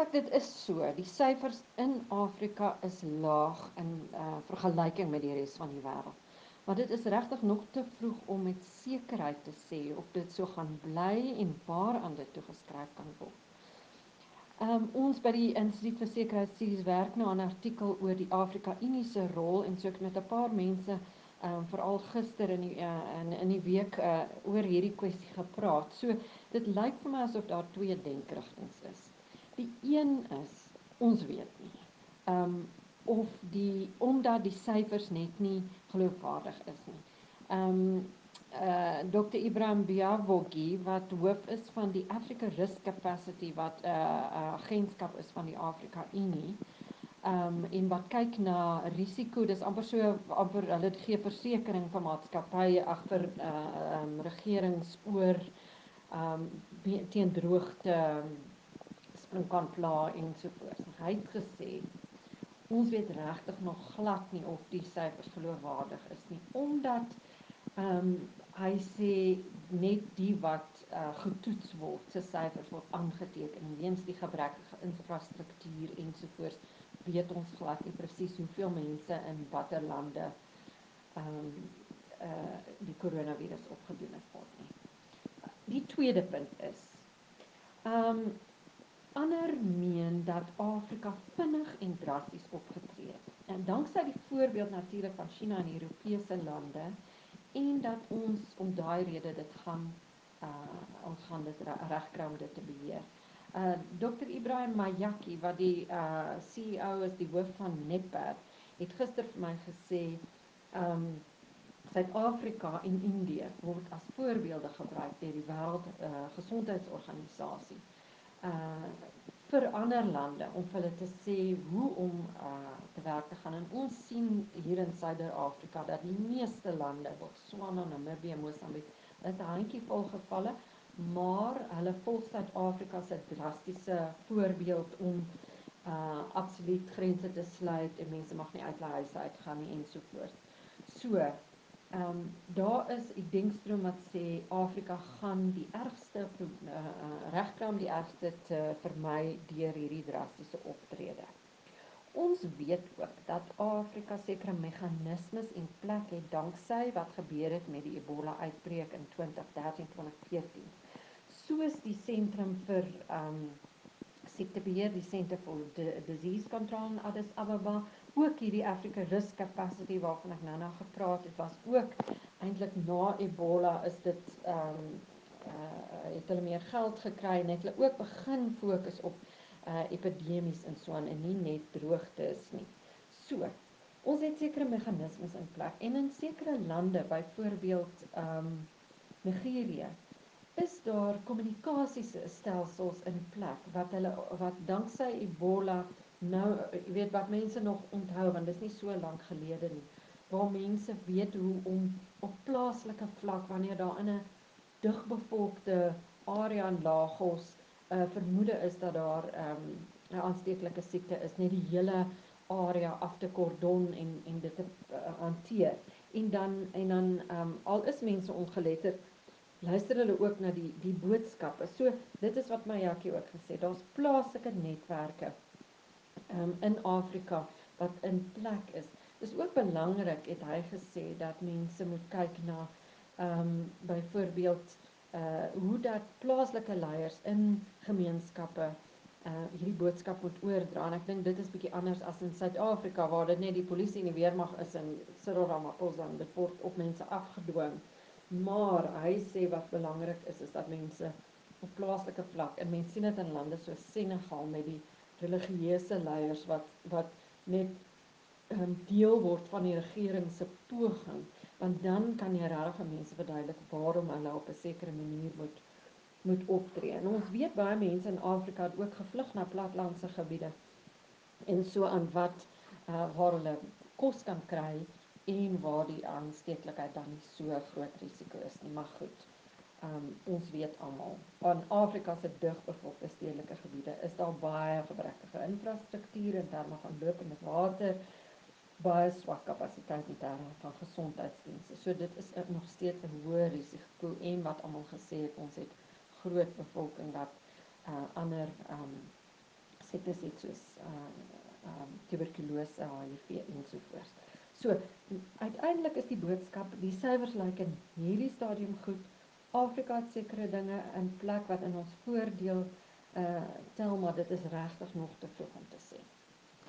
Isak dit is so. Die syfers in Afrika is laag in uh, vergelyking met die res van die wêreld. Maar dit is regtig nog te vroeg om met sekerheid te sê of dit so gaan bly en waaraan dit toegeskryf kan word. Um, ons by die Instituut vir Sekuriteitsstudies werk nou aan 'n artikel oor die Afrika Unie se rol en so ek met 'n paar mense um, veral gister in die uh, in, in die week uh, oor hierdie kwessie gepraat. So dit lyk vir my asof daar twee denkrigtinge is. Die een is ons weet nie. Ehm um, of die omdat die syfers net nie geloofwaardig is nie. Ehm um, uh Dr Ibrahim Biavogi wat hoof is van die Africa Risk Capacity wat 'n uh, uh, agentskap is van die Afrika Unie. Ehm um, en wat kyk na risiko, dis amper so amper hulle gee versekerings vir maatskappye agter uh ehm um, regerings oor ehm um, teen droogte sprinkaanpla en so voort. Hy het gesê ons weet regtig nog glad nie of die syfers geloofwaardig is nie omdat ehm um, hy sê net die wat uh, getoets word se syfers word aangeteken en weens die gebrekkige infrastruktuur ensovoorts weet ons glad nie presies hoeveel mense in watter lande ehm um, uh, die koronavirus opgedoen het nie. Die tweede punt is ehm um, ander meen dat Afrika vinnig en drasties opgetree het. En danksy die voorbeeld natuurlik van China en Europese lande en dat ons om daai rede dit gaan uh ons gaan dit regkry om dit te beheer. Uh Dr Ibrahim Mayaki wat die uh CEO is die hoof van Nepad het gister vir my gesê um Suid-Afrika en Indië word as voorbeelde gebruik deur die wêreld uh, gesondheidsorganisasie uh vir ander lande om vir hulle te sê hoe om uh te werk te gaan en ons sien hier in Suider-Afrika dat die meeste lande, Botswana, Namibië, Mosambik, het 'n handjie vol gevalle, maar hulle volg Suid-Afrika se drastiese voorbeeld om uh absoluut grense te sluit en mense mag nie uit hulle huise uitgaan nie en so voort. So, Ehm um, daar is 'n denkstroom wat sê Afrika gaan die ergste uh, uh, regkry om die ergste te vermy deur hierdie drastiese optrede. Ons weet ook dat Afrika sekere meganismes en plek het danksy wat gebeur het met die Ebola uitbreek in 2013-2014. Soos die sentrum vir ehm um, siektebeheer, die Center for Disease Control in Addis Ababa ook hierdie Africa Risk Capacity waarvan ek nou-nou gepraat het was ook eintlik na Ebola is dit ehm um, uh, het hulle meer geld gekry en het hulle ook begin fokus op uh, epidemies en so aan en nie net droogtes nie. So, ons het sekere meganismes in plek en in sekere lande, byvoorbeeld ehm um, Nigerië, is daar kommunikasiestelsels in plek wat hulle wat danksy Ebola Nou, jy weet wat mense nog onthou want dit is nie so lank gelede nie. Waar mense weet hoe om op plaaslike vlak wanneer daar in 'n digbevolkte area in Lagos 'n uh, vermoede is dat daar 'n um, aansteeklike siekte is, net die hele area af te kordon en en dit te uh, hanteer. En dan en dan um, al is mense ongeletterd luister hulle ook na die die boodskappe. So dit is wat my Jackie ook gesê, daar's plaaslike netwerke um, in Afrika wat in plek is. Dis ook belangrik het hy gesê dat mense moet kyk na ehm um, byvoorbeeld uh hoe dat plaaslike leiers in gemeenskappe uh hierdie boodskap moet oordra. En ek dink dit is bietjie anders as in Suid-Afrika waar dit net die polisie en die weermag is en Cyril Ramaphosa en dit word op mense afgedwing. Maar hy sê wat belangrik is is dat mense op plaaslike vlak en mense sien dit in lande soos Senegal met die religieuse leiers wat wat net um, deel word van die regering se poging want dan kan jy regtig mense verduidelik waarom hulle op 'n sekere manier moet moet optree. En ons weet baie mense in Afrika het ook gevlug na platlandse gebiede en so aan wat uh, waar hulle kos kan kry en waar die aansteeklikheid dan nie so groot risiko is nie. Maar goed um, ons weet almal aan Afrika se digbevolkte stedelike gebiede is daar baie gebrekkige infrastruktuur in terme van lopende water baie swak kapasiteit in terme van gesondheidsdienste. So dit is nog steeds 'n hoë risiko en wat almal gesê het ons het groot bevolking wat uh, ander um, siektes het soos uh um tuberkulose, HIV ensovoorts. So uiteindelik is die boodskap die syfers lyk in hierdie stadium goed. Afrika het sekere dinge in plek wat in ons voordeel uh tel maar dit is regtig nog te vroeg om te sê.